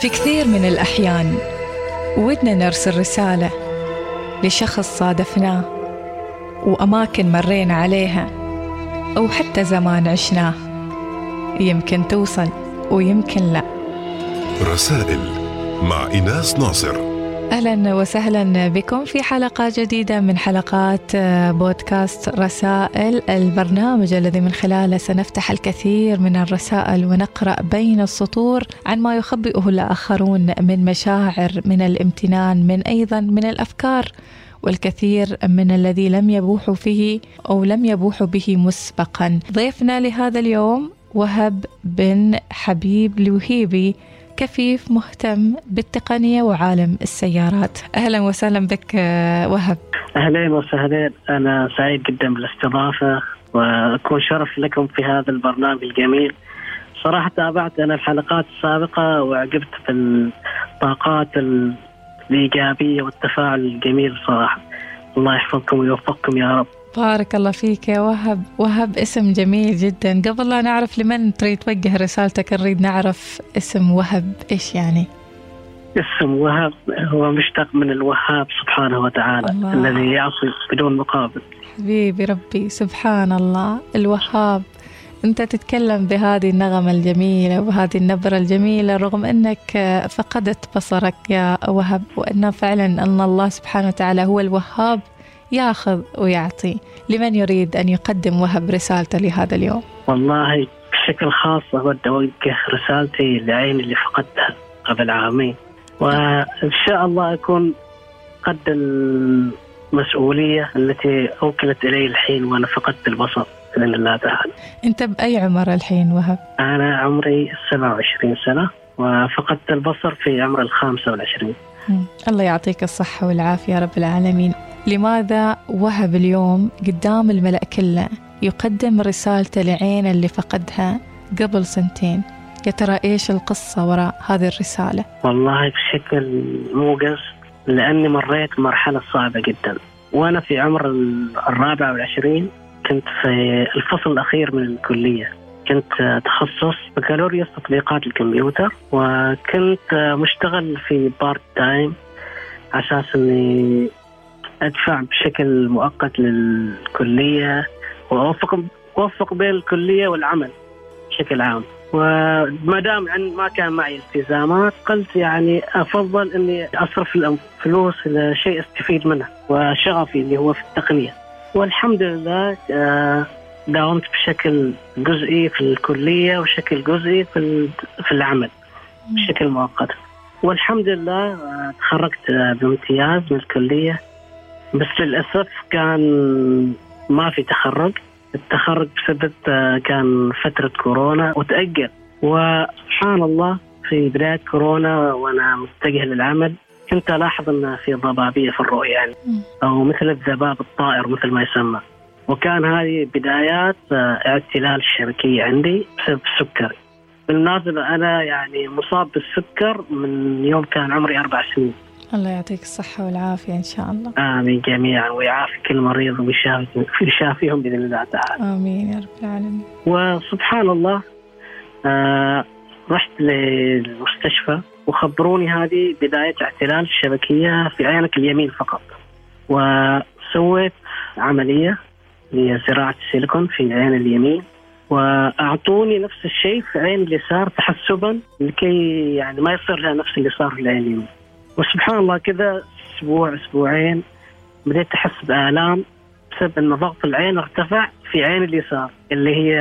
في كثير من الأحيان ودنا نرسل رسالة لشخص صادفناه وأماكن مرينا عليها أو حتى زمان عشناه. يمكن توصل ويمكن لا. رسائل مع إيناس ناصر. أهلا وسهلا بكم في حلقة جديدة من حلقات بودكاست رسائل البرنامج الذي من خلاله سنفتح الكثير من الرسائل ونقرأ بين السطور عن ما يخبئه الآخرون من مشاعر من الامتنان من أيضا من الأفكار والكثير من الذي لم يبوحوا فيه أو لم يبوحوا به مسبقا. ضيفنا لهذا اليوم وهب بن حبيب الوهيبي كفيف مهتم بالتقنية وعالم السيارات. أهلا وسهلا بك وهب. أهلا وسهلا. أنا سعيد جدا بالاستضافة وأكون شرف لكم في هذا البرنامج الجميل. صراحة تابعت أنا الحلقات السابقة وعجبت بالطاقات الإيجابية والتفاعل الجميل صراحة. الله يحفظكم ويوفقكم يا رب. بارك الله فيك يا وهب. وهب اسم جميل جدا. قبل لا نعرف لمن تريد توجه رسالتك نريد نعرف اسم وهب. إيش يعني؟ اسم وهب هو مشتق من الوهاب سبحانه وتعالى الله. الذي يعطي بدون مقابل. حبيبي ربي سبحان الله. الوهاب أنت تتكلم بهذه النغمة الجميلة وبهذه النبرة الجميلة رغم أنك فقدت بصرك يا وهب وأن فعلا أن الله سبحانه وتعالى هو الوهاب. ياخذ ويعطي. لمن يريد أن يقدم وهب رسالته لهذا اليوم؟ والله بشكل خاص أود أوجه رسالتي لعيني اللي فقدتها قبل عامين. وإن شاء الله أكون قد المسؤولية التي أوكلت إلي الحين وأنا فقدت البصر بإذن الله تعالى. أنت بأي عمر الحين وهب؟ أنا عمري 27 سنة وفقدت البصر في عمر الخامسة والعشرين. الله يعطيك الصحة والعافية رب العالمين. لماذا وهب اليوم قدام الملأ كله يقدم رسالته لعين اللي فقدها قبل سنتين؟ يا ترى إيش القصة وراء هذه الرسالة؟ والله بشكل موجز لأني مريت مرحلة صعبة جدا. وأنا في عمر الرابع والعشرين كنت في الفصل الأخير من الكلية. كنت تخصص بكالوريوس تطبيقات الكمبيوتر وكنت مشتغل في part time عشان إني أدفع بشكل مؤقت للكلية واوفق اوفق بين الكلية والعمل بشكل عام. وما دام ما كان معي التزامات قلت يعني أفضل أني أصرف الفلوس لشيء أستفيد منه وشغفي اللي هو في التقنية. والحمد لله آه، داومت بشكل جزئي في الكلية وشكل جزئي في في العمل بشكل مؤقت. والحمد لله آه، تخرجت بامتياز من الكلية. بس للأسف كان ما في تخرج. التخرج بسبب آه، كان فترة كورونا وتأجل. وسبحان الله في بداية كورونا وأنا متجه للعمل كنت ألاحظ أن في ضبابية في الرؤية يعني. أو مثل الذباب الطائر مثل ما يسمى. وكان هذه بدايات آه، اعتلال الشبكية عندي بسبب السكري بالمناسبة أنا يعني مصاب بالسكر من يوم كان عمري أربع سنين. الله يعطيك الصحة والعافية إن شاء الله. آمين جميعا ويعافي كل مريض ويشافيهم بإذن الله تعالى. آمين يا رب العالمين. وسبحان الله آه رحت للمستشفى وخبروني هذه بداية اعتلال الشبكية في عينك اليمين فقط. وسويت عملية لزراعة السيليكون في العين اليمين وأعطوني نفس الشيء في عين اليسار تحسبا لكي يعني ما يصير لها نفس اللي صار في العين اليمين. وسبحان الله كذا أسبوع أسبوعين بديت أحس بآلام بسبب إن ضغط العين ارتفع في عين اليسار اللي هي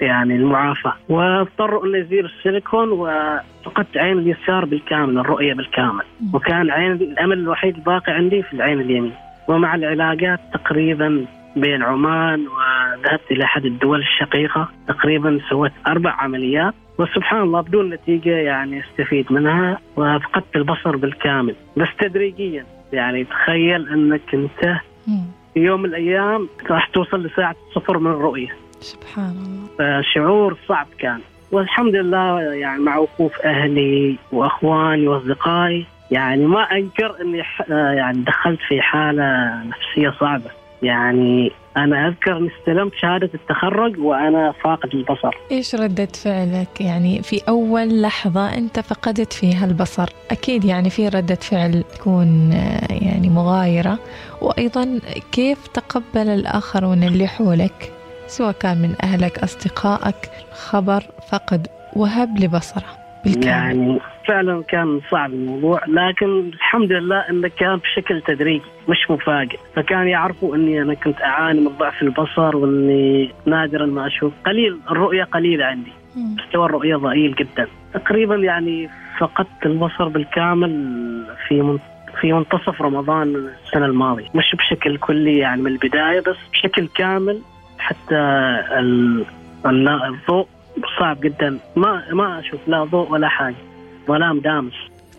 يعني المعافاه واضطروا إنه يزيل السيليكون وفقدت عين اليسار بالكامل الرؤية بالكامل. وكان عين الأمل الوحيد الباقي عندي في العين اليمين. ومع العلاجات تقريبا بين عمان وذهبت إلى أحد الدول الشقيقة تقريبا سويت أربع عمليات وسبحان الله بدون نتيجة يعني أستفيد منها وفقدت البصر بالكامل. بس تدريجيا يعني تخيل أنك أنت في يوم من الأيام راح توصل لساعة صفر من الرؤية. سبحان الله. شعور صعب كان. والحمد لله يعني مع وقوف أهلي وأخواني وأصدقائي يعني ما أنكر إني يعني دخلت في حالة نفسية صعبة. يعني أنا أذكر اني استلمت شهادة التخرج وأنا فاقد البصر. إيش ردة فعلك؟ يعني في أول لحظة أنت فقدت فيها البصر. أكيد يعني في ردة فعل تكون آه، يعني مغايرة. وأيضا كيف تقبل الآخرون اللي حولك؟ سواء كان من أهلك أصدقائك خبر فقد وهب لبصره. بالكامل. يعني فعلا كان صعب الموضوع لكن الحمد لله إنه كان بشكل تدريجي مش مفاجئ. فكان يعرفوا إني أنا كنت أعاني من ضعف البصر وإني نادرا ما أشوف. قليل الرؤية قليلة عندي. مستوى الرؤية ضئيل جدا. تقريبا يعني فقدت البصر بالكامل في من في منتصف رمضان السنة الماضية. مش بشكل كلي يعني من البداية بس بشكل كامل حتى ال- ال- الضوء صعب جدا. ما ما أشوف لا ضوء ولا حاجة. ظلام دامس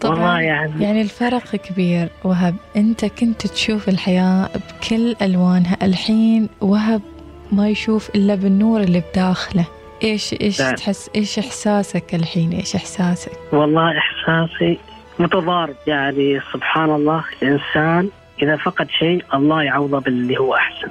والله يعني يعني الفرق كبير. وهب أنت كنت تشوف الحياة بكل ألوانها. الحين وهب ما يشوف إلا بالنور اللي بداخله. إيش إيش نعم. تحس إيش إحساسك الحين؟ إيش إحساسك؟ والله إحساسي متضارب. يعني سبحان الله الانسان إذا فقد شيء الله يعوضه باللي هو أحسن.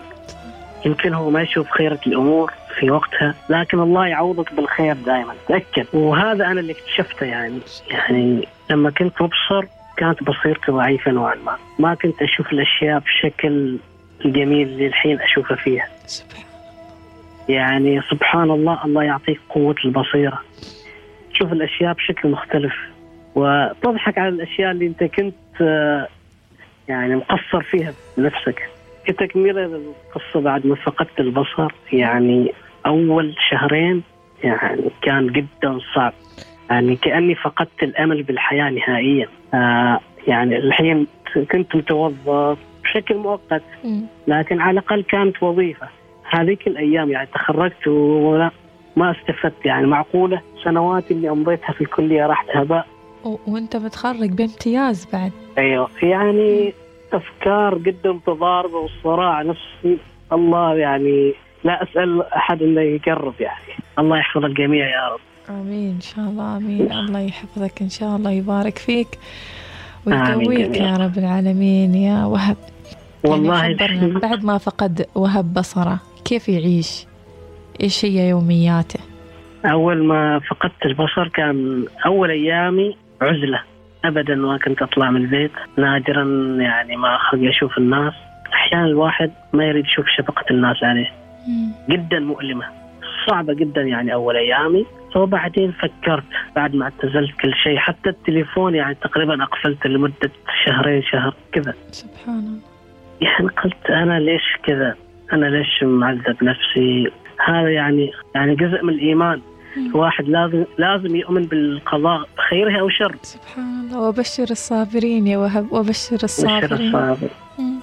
يمكن هو ما يشوف خيرة الأمور في وقتها لكن الله يعوضك بالخير دائما تأكد. وهذا أنا اللي اكتشفته يعني. يعني لما كنت مبصر كانت بصيرتي ضعيفه نوعا ما. ما كنت أشوف الأشياء بشكل الجميل اللي الحين اشوفها فيها. يعني سبحان الله الله يعطيك قوة البصيرة. تشوف الأشياء بشكل مختلف وتضحك على الأشياء اللي أنت كنت آه، يعني مقصر فيها بنفسك. كتكملة للقصة بعد ما فقدت البصر يعني أول شهرين يعني كان جدا صعب. يعني كأني فقدت الأمل بالحياة نهائيا. آه يعني الحين كنت متوظف بشكل مؤقت. لكن على الأقل كانت وظيفة. هذيك الأيام يعني تخرجت ولا ما استفدت. يعني معقولة سنواتي اللي أمضيتها في الكلية راحت هباء وأنت متخرج بامتياز بعد. أيوه يعني أفكار جدا متضاربه والصراع نفسي. الله يعني لا أسأل أحد انه يقرب يعني. الله يحفظ الجميع يا رب. آمين. إن شاء الله آمين. الله يحفظك إن شاء الله يبارك فيك. ويقويك. يا رب العالمين يا وهب. والله يعني خبرنا الحين- بعد ما فقد وهب بصره كيف يعيش؟ إيش هي يومياته؟ أول ما فقدت البصر كان أول أيامي عزلة. ابدا ما كنت أطلع من البيت. نادرا يعني ما أخرج أشوف الناس. أحيانا الواحد ما يريد يشوف شفقة الناس عليه. جدا مؤلمة. صعبة جدا يعني أول أيامي. وبعدين فكرت بعد ما اعتزلت كل شيء. حتى التليفون يعني تقريبا أقفلته لمدة شهرين شهر كذا. سبحان الله. يعني قلت أنا ليش كذا؟ أنا ليش معذب نفسي؟ هذا يعني يعني جزء من الإيمان. الواحد لازم لازم يؤمن بالقضاء خيره أو شر. سبحان الله. وبشر الصابرين يا وهب. وبشر بشر الصابرين. الصابر.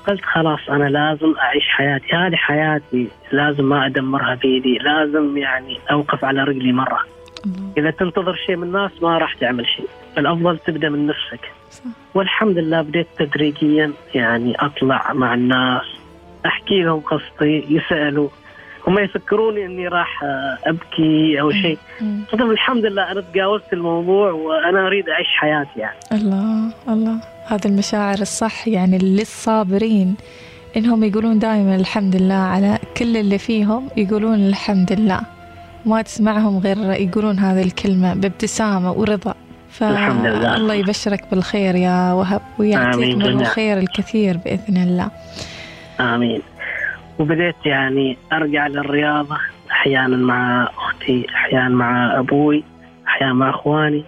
قلت خلاص أنا لازم أعيش حياتي. هذه حياتي لازم ما أدمرها بيدي لازم يعني أوقف على رجلي مرة. الله. إذا تنتظر شيء من الناس ما راح تعمل شيء. الأفضل تبدأ من نفسك. صح. والحمد لله بديت تدريجيا يعني أطلع مع الناس أحكي لهم قصتي يسألوا. هم يفكروني إني راح آه، أبكي أو شيء. طب الحمد لله أنا تجاوزت الموضوع وأنا أريد أعيش حياتي يعني. الله الله. هذه المشاعر الصح يعني للصابرين. إنهم يقولون دائما الحمد لله على كل اللي فيهم يقولون الحمد لله. ما تسمعهم غير يقولون هذه الكلمة بابتسامة ورضا. فالله يبشرك بالخير يا وهب ويعطيك من. الخير الكثير بإذن الله. آمين. وبديت يعني أرجع للرياضة أحيانا مع أختي أحيانا مع أبوي أحيانا مع إخواني.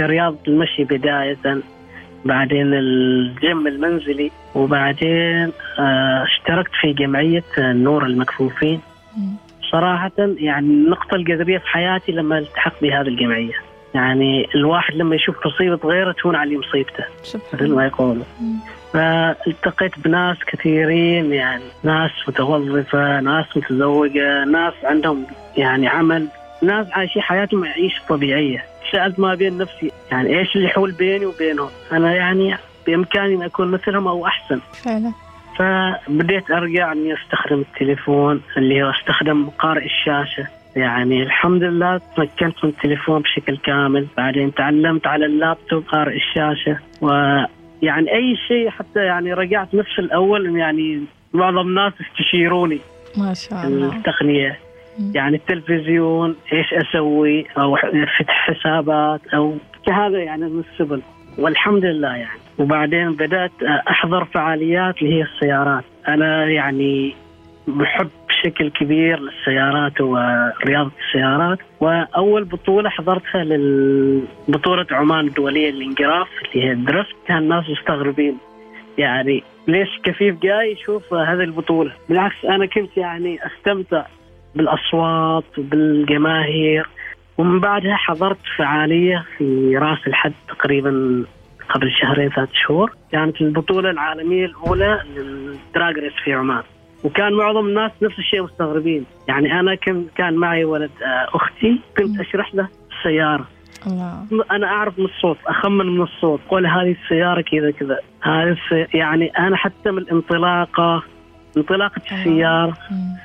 رياضة المشي بداية بعدين الجيم المنزلي وبعدين آه، اشتركت في جمعية النور المكفوفين. مم. صراحة يعني النقطة الجذرية في حياتي لما التحق بهذه الجمعية. يعني الواحد لما يشوف مصيبة غيره تهون عليه مصيبته. مثل الله ما يقولوا. فالتقيت بناس كثيرين يعني. ناس متوظفة ناس متزوجة ناس عندهم يعني عمل. ناس عايشين حياتهم عيشة طبيعية. سألت ما بين نفسي يعني إيش اللي يحول بيني وبينهم؟ أنا يعني بإمكاني أن أكون مثلهم أو أحسن. فعلا. فبديت أرجع إني أستخدم التليفون اللي هو أستخدم قارئ الشاشة. يعني الحمد لله تمكنت من التليفون بشكل كامل. بعدين تعلمت على اللابتوب قارئ الشاشة. ويعني أي شيء حتى يعني رجعت نفس الأول إن يعني معظم الناس يستشيروني. ما شاء الله. التقنية. مم. يعني التلفزيون إيش أسوي؟ أو فتح حسابات أو هذا يعني من السبل. والحمد لله يعني. وبعدين بدأت أحضر فعاليات اللي هي السيارات. أنا يعني محب بشكل كبير للسيارات ورياضة السيارات. وأول بطولة حضرتها للبطوله عمان الدولية للانقراف اللي هي الدرفت كان الناس مستغربين. يعني ليش كفيف جاي يشوف هذه البطولة؟ بالعكس أنا كنت يعني أستمتع بالأصوات وبالجماهير ومن بعدها حضرت فعالية في رأس الحد تقريبا قبل شهرين ثلاث شهور. كانت البطولة العالمية الأولى للدراج ريس في عمان. وكان معظم الناس نفس الشيء مستغربين. يعني أنا كان كان معي ولد آه، أختي كنت أشرح له السيارة. الله. أنا أعرف من الصوت أخمن من الصوت. قول هذه السيارة كذا كذا. هذه السي... يعني أنا حتى من الانطلاقه انطلاقة السيارة. مم.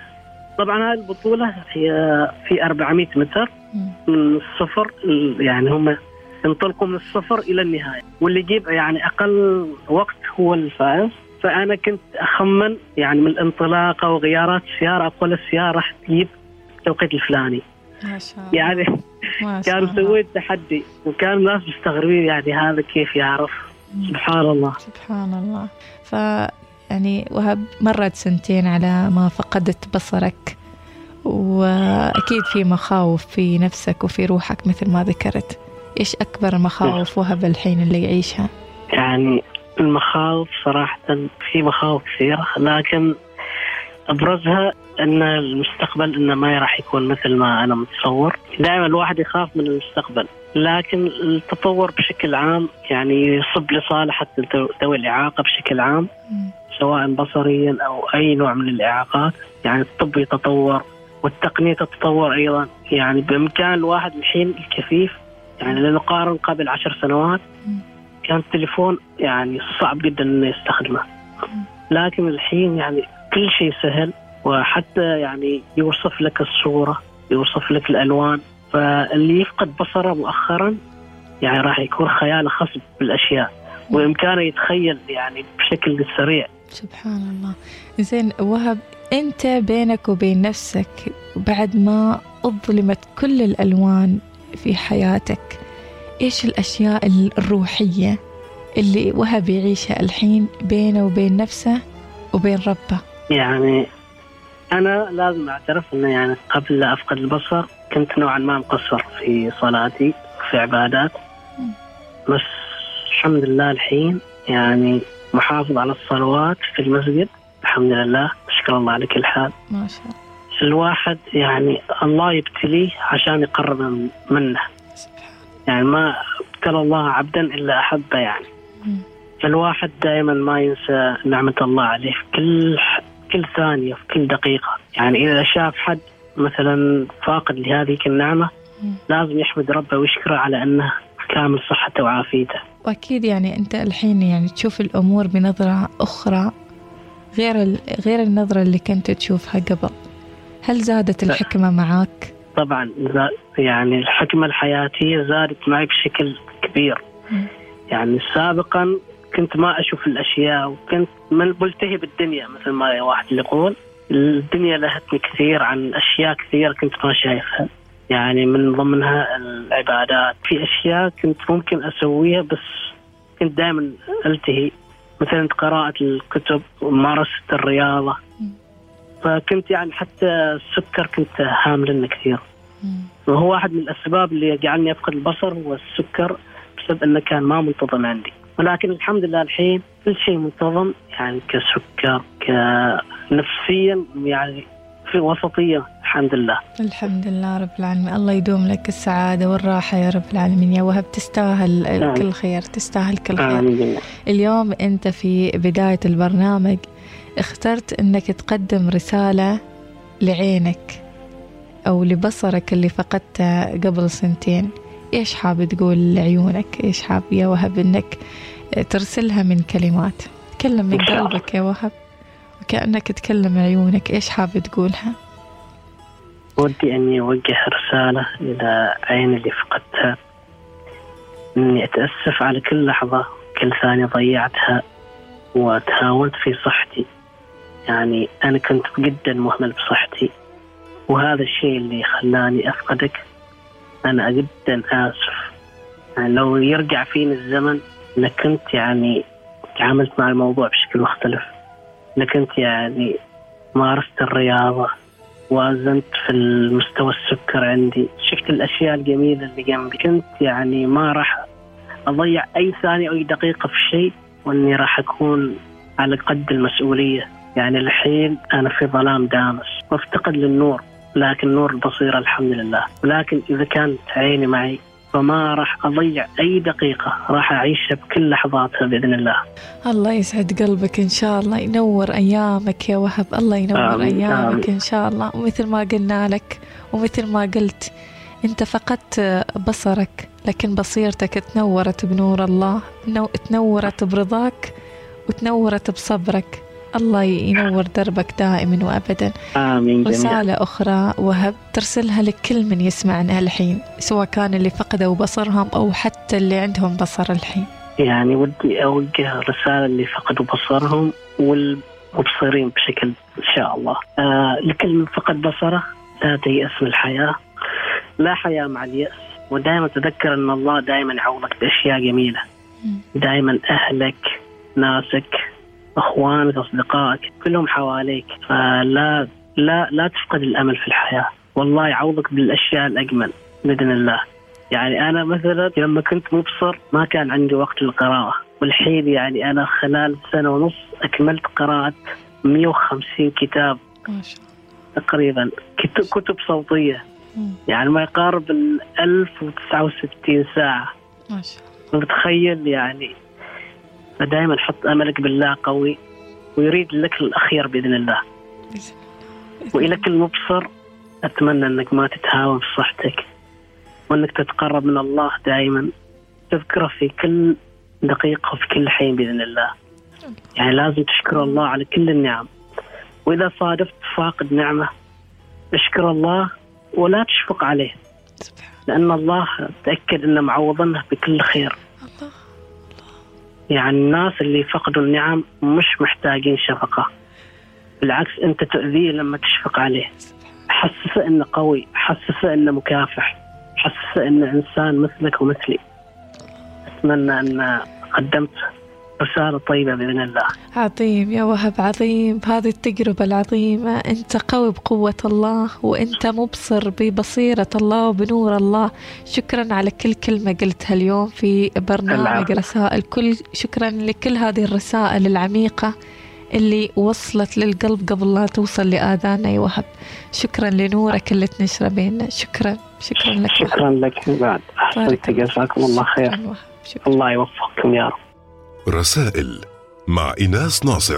طبعا هذه البطولة هي في 400 متر مم. من الصفر يعني هم ينطلقوا من الصفر إلى النهاية. واللي يجيب يعني أقل وقت هو الفائز. فأنا كنت أخمن يعني من الانطلاقة وغيارات السيارة أقول السيارة راح تجيب التوقيت الفلاني. ما شاء الله. يعني ما شاء كان. سويت تحدي وكان الناس مستغربين يعني هذا كيف يعرف. سبحان الله. سبحان الله. ف يعني وهب مرت سنتين على ما فقدت بصرك وأكيد في مخاوف في نفسك وفي روحك مثل ما ذكرت. إيش أكبر مخاوف وهب الحين اللي يعيشها؟ يعني المخاوف صراحة في مخاوف كثيرة لكن أبرزها أن المستقبل أنه ما راح يكون مثل ما أنا متصور دائما الواحد يخاف من المستقبل لكن التطور بشكل عام يعني يصب لصالح ذوي الإعاقة بشكل عام. سواء بصريا أو أي نوع من الإعاقات يعني الطب يتطور والتقنية تتطور أيضا يعني بإمكان الواحد الحين الكفيف يعني لنقارن قبل عشر سنوات. كان التليفون يعني صعب جدا إنه يستخدمه. لكن الحين يعني كل شيء سهل وحتى يعني يوصف لك الصورة يوصف لك الألوان. فاللي يفقد بصره مؤخرا يعني راح يكون خياله خصب بالأشياء. وإمكانه يتخيل يعني بشكل سريع. سبحان الله. زين وهب أنت بينك وبين نفسك بعد ما أظلمت كل الألوان في حياتك إيش الأشياء الروحية اللي وهب يعيشها الحين بينه وبين نفسه وبين ربه؟ يعني أنا لازم أعترف أنه يعني قبل لا أفقد البصر كنت نوعا ما مقصر في صلاتي في عبادات. بس الحمد لله الحين يعني محافظ على الصلوات في المسجد. الحمد لله. أشكر الله على كل حال. ما شاء الله. الواحد يعني الله يبتليه عشان يقرب من- منه. يعني ما أبتلى الله عبدا إلا أحبه يعني. فالواحد دائما ما ينسى نعمة الله عليه في كل كل ثانية في كل دقيقة يعني إذا شاف حد مثلا فاقد لهذه النعمة. لازم يحمد ربه ويشكره على أنه كامل صحته وعافيته وأكيد يعني أنت الحين يعني تشوف الأمور بنظرة أخرى غير ال- غير النظرة اللي كنت تشوفها قبل هل زادت. الحكمة معك؟ طبعا يعني الحكمة الحياتية زادت معي بشكل كبير. يعني سابقا كنت ما أشوف الأشياء وكنت من ملتهي بالدنيا مثل ما واحد يقول الدنيا لهتني كثير عن أشياء كثير كنت ما شايفها يعني من ضمنها العبادات في أشياء كنت ممكن أسويها بس كنت دائما ألتهي مثلا قراءة الكتب وممارسة الرياضة. فكنت يعني حتى السكر كنت هاملنه كثير. وهو واحد من الأسباب اللي جعلني أفقد البصر هو السكر بسبب أنه كان ما منتظم عندي. ولكن الحمد لله الحين كل شيء منتظم يعني كسكر كنفسيا يعني في وسطية الحمد لله. الحمد لله رب العالمين. الله يدوم لك السعادة والراحة يا رب العالمين. يا وهب تستاهل نعم. كل خير تستاهل كل خير. بالله اليوم أنت في بداية البرنامج اخترت أنك تقدم رسالة لعينك. أو لبصرك اللي فقدته قبل سنتين. إيش حاب تقول لعيونك؟ إيش حاب يا وهب أنك ترسلها من كلمات؟ تكلم من. قلبك يا وهب. وكأنك تكلم عيونك. إيش حاب تقولها؟ ودي أني أوجه رسالة إلى عين اللي فقدتها. إني أتأسف على كل لحظة كل ثانية ضيعتها وتهاونت في صحتي. يعني أنا كنت جدا مهمل بصحتي. وهذا الشيء اللي خلاني أفقدك. أنا جدا آسف. يعني لو يرجع فيني الزمن لكنت يعني تعاملت مع الموضوع بشكل مختلف. لكنت يعني مارست الرياضة وأزنت في المستوى السكر عندي. شفت الأشياء الجميلة اللي جنبي. كنت يعني ما راح أضيع أي ثانية أو أي دقيقة في شيء وإني راح أكون على قد المسؤولية. يعني الحين أنا في ظلام دامس. وأفتقد للنور. لكن نور البصيرة الحمد لله. ولكن إذا كانت عيني معي فما راح أضيع أي دقيقة راح أعيشها بكل لحظاتها بإذن الله. الله يسعد قلبك إن شاء الله ينور أيامك يا وهب. الله ينور آمين، أيامك آمين. إن شاء الله. ومثل ما قلنا لك ومثل ما قلت أنت فقدت بصرك لكن بصيرتك تنورت بنور الله نو- تنورت برضاك وتنورت بصبرك. الله ينور دربك دائما وأبدا. آمين جميعا. رسالة أخرى وهب ترسلها لكل من يسمعنا الحين سواء كان اللي فقدوا بصرهم أو حتى اللي عندهم بصر الحين. يعني ودي أوجه رسالة اللي فقدوا بصرهم والمبصرين بشكل إن شاء الله. آه لكل من فقد بصره لا تيأس من الحياة. لا حياة مع اليأس. ودائما تذكر أن الله دائما يعوضك بأشياء جميلة. دائما أهلك ناسك أخوانك أصدقائك كلهم حواليك. فلا لا لا تفقد الأمل في الحياة. والله يعوضك بالأشياء الأجمل بإذن الله. يعني أنا مثلا لما كنت مبصر ما كان عندي وقت للقراءة. والحين يعني أنا خلال سنة ونص أكملت قراءة 150 كتاب ما شاء تقريبا. كت- كتب صوتية. الله يعني ما يقارب ال 1069 ساعة. ما شاء الله. متخيل يعني فدائما حط أملك بالله قوي ويريد لك الأخير بإذن الله. بإذن وإلى كل مبصر أتمنى أنك ما تتهاون في صحتك وأنك تتقرب من الله دائما تذكره في كل دقيقة وفي كل حين بإذن الله. يعني لازم تشكر الله على كل النعم. وإذا صادفت فاقد نعمة أشكر الله ولا تشفق عليه لأن الله تأكد إنه معوضنه بكل خير. يعني الناس اللي فقدوا النعم مش محتاجين شفقة. بالعكس أنت تؤذيه لما تشفق عليه. حسسه أنه قوي حسسه أنه مكافح حسسه أنه إنسان مثلك ومثلي. أتمنى أن قدمت رسالة طيبة بإذن الله. عظيم يا وهب عظيم. بهذه التجربة العظيمة. أنت قوي بقوة الله وأنت مبصر ببصيرة الله وبنور الله. شكرا على كل كلمة قلتها اليوم في برنامج. رسائل. كل شكرا لكل هذه الرسائل العميقة اللي وصلت للقلب قبل لا توصل لآذاننا يا وهب. شكرا لنورك اللي تنشره بيننا. شكرا. شكرا لك. شكرا لك بعد. أحسنت. جزاكم الله خير. شكرا. الله يوفقكم يا رب. رسائل مع إناس ناصر.